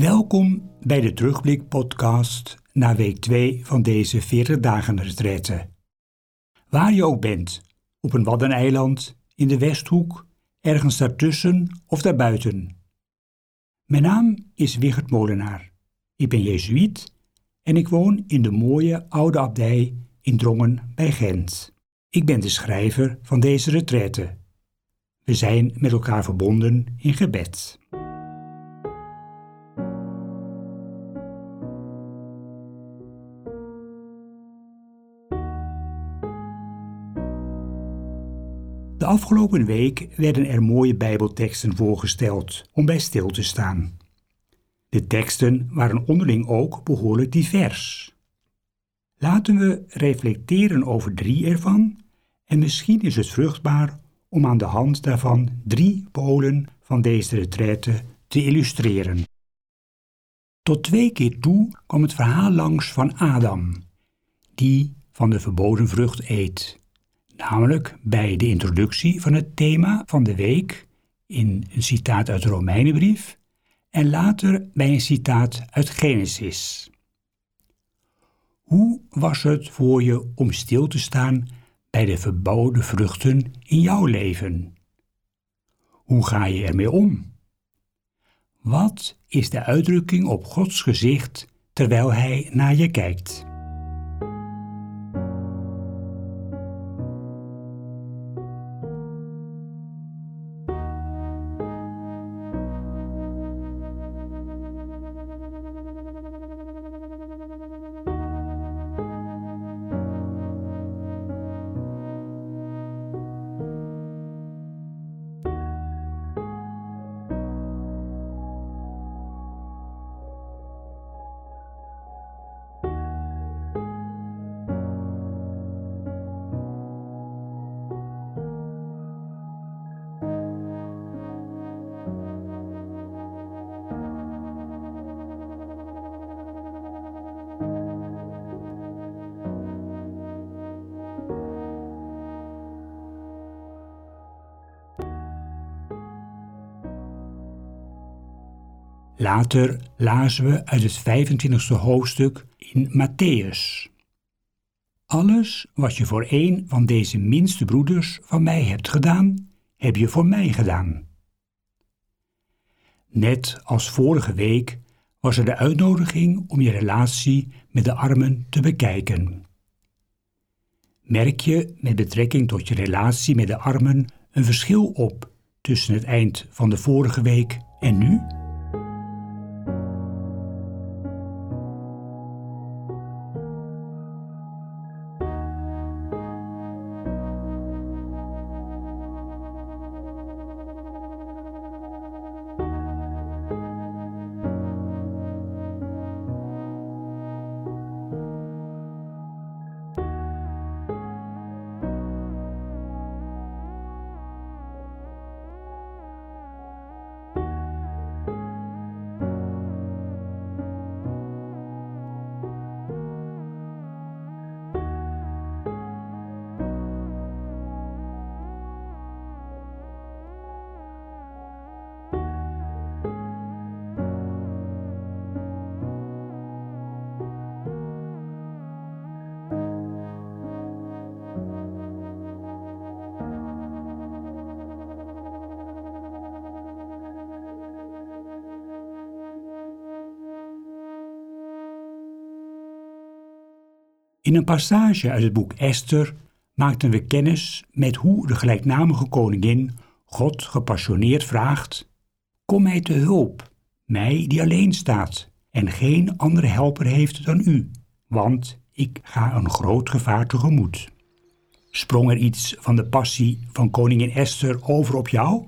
Welkom bij de Terugblik podcast naar week 2 van deze 40 dagen retraite. Waar je ook bent, op een waddeneiland, in de Westhoek, ergens daartussen of daarbuiten. Mijn naam is Wigert Molenaar. Ik ben jezuïet en ik woon in de mooie oude abdij in Drongen bij Gent. Ik ben de schrijver van deze retraite. We zijn met elkaar verbonden in gebed. Afgelopen week werden er mooie Bijbelteksten voorgesteld om bij stil te staan. De teksten waren onderling ook behoorlijk divers. Laten we reflecteren over drie ervan en misschien is het vruchtbaar om aan de hand daarvan drie polen van deze retraite te illustreren. Tot twee keer toe kwam het verhaal langs van Adam, die van de verboden vrucht eet namelijk bij de introductie van het thema van de week in een citaat uit de Romeinenbrief en later bij een citaat uit Genesis. Hoe was het voor je om stil te staan bij de verboden vruchten in jouw leven? Hoe ga je ermee om? Wat is de uitdrukking op Gods gezicht terwijl Hij naar je kijkt? Later lazen we uit het 25e hoofdstuk in Matthäus. Alles wat je voor een van deze minste broeders van mij hebt gedaan, heb je voor mij gedaan. Net als vorige week was er de uitnodiging om je relatie met de armen te bekijken. Merk je met betrekking tot je relatie met de armen een verschil op tussen het eind van de vorige week en nu? In een passage uit het boek Esther maakten we kennis met hoe de gelijknamige koningin God gepassioneerd vraagt: Kom mij te hulp, mij die alleen staat en geen andere helper heeft dan u, want ik ga een groot gevaar tegemoet. Sprong er iets van de passie van koningin Esther over op jou?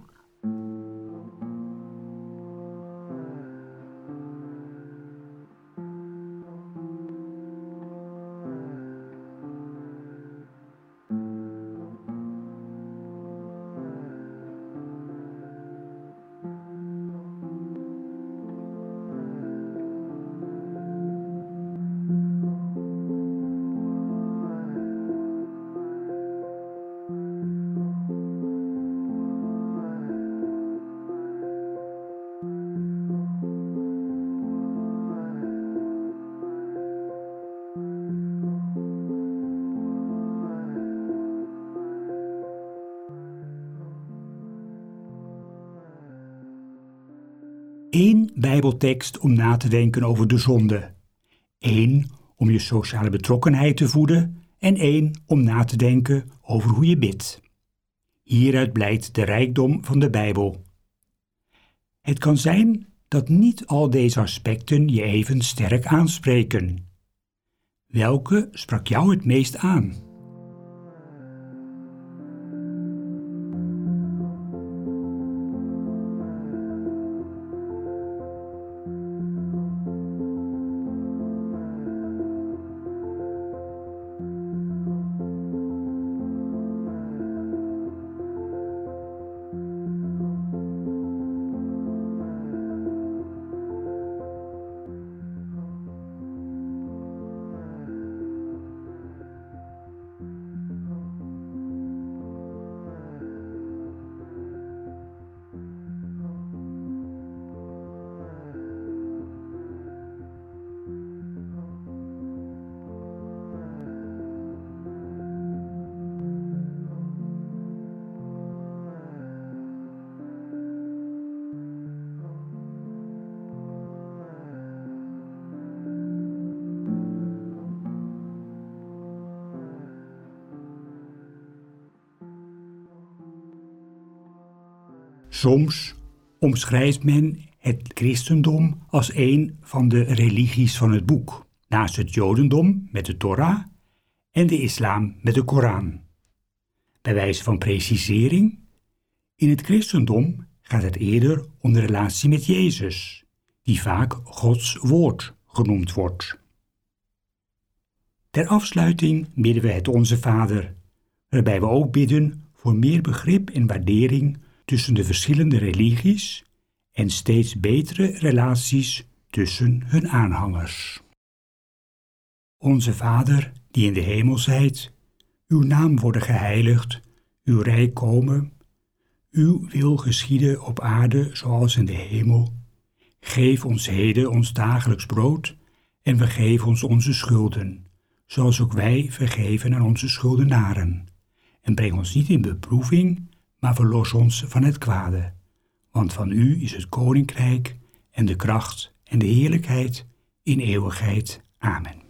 Eén Bijbeltekst om na te denken over de zonde. Eén om je sociale betrokkenheid te voeden en één om na te denken over hoe je bidt. Hieruit blijkt de rijkdom van de Bijbel. Het kan zijn dat niet al deze aspecten je even sterk aanspreken. Welke sprak jou het meest aan? Soms omschrijft men het christendom als een van de religies van het boek, naast het jodendom met de Torah en de islam met de Koran. Bij wijze van precisering, in het christendom gaat het eerder om de relatie met Jezus, die vaak Gods woord genoemd wordt. Ter afsluiting bidden we het Onze Vader, waarbij we ook bidden voor meer begrip en waardering tussen de verschillende religies en steeds betere relaties tussen hun aanhangers. Onze Vader, die in de hemel zijt, uw naam worden geheiligd, uw rijk komen, uw wil geschieden op aarde zoals in de hemel. Geef ons heden ons dagelijks brood en vergeef ons onze schulden, zoals ook wij vergeven aan onze schuldenaren. En breng ons niet in beproeving, maar verlos ons van het kwade. Want van u is het koninkrijk en de kracht en de heerlijkheid in eeuwigheid. Amen.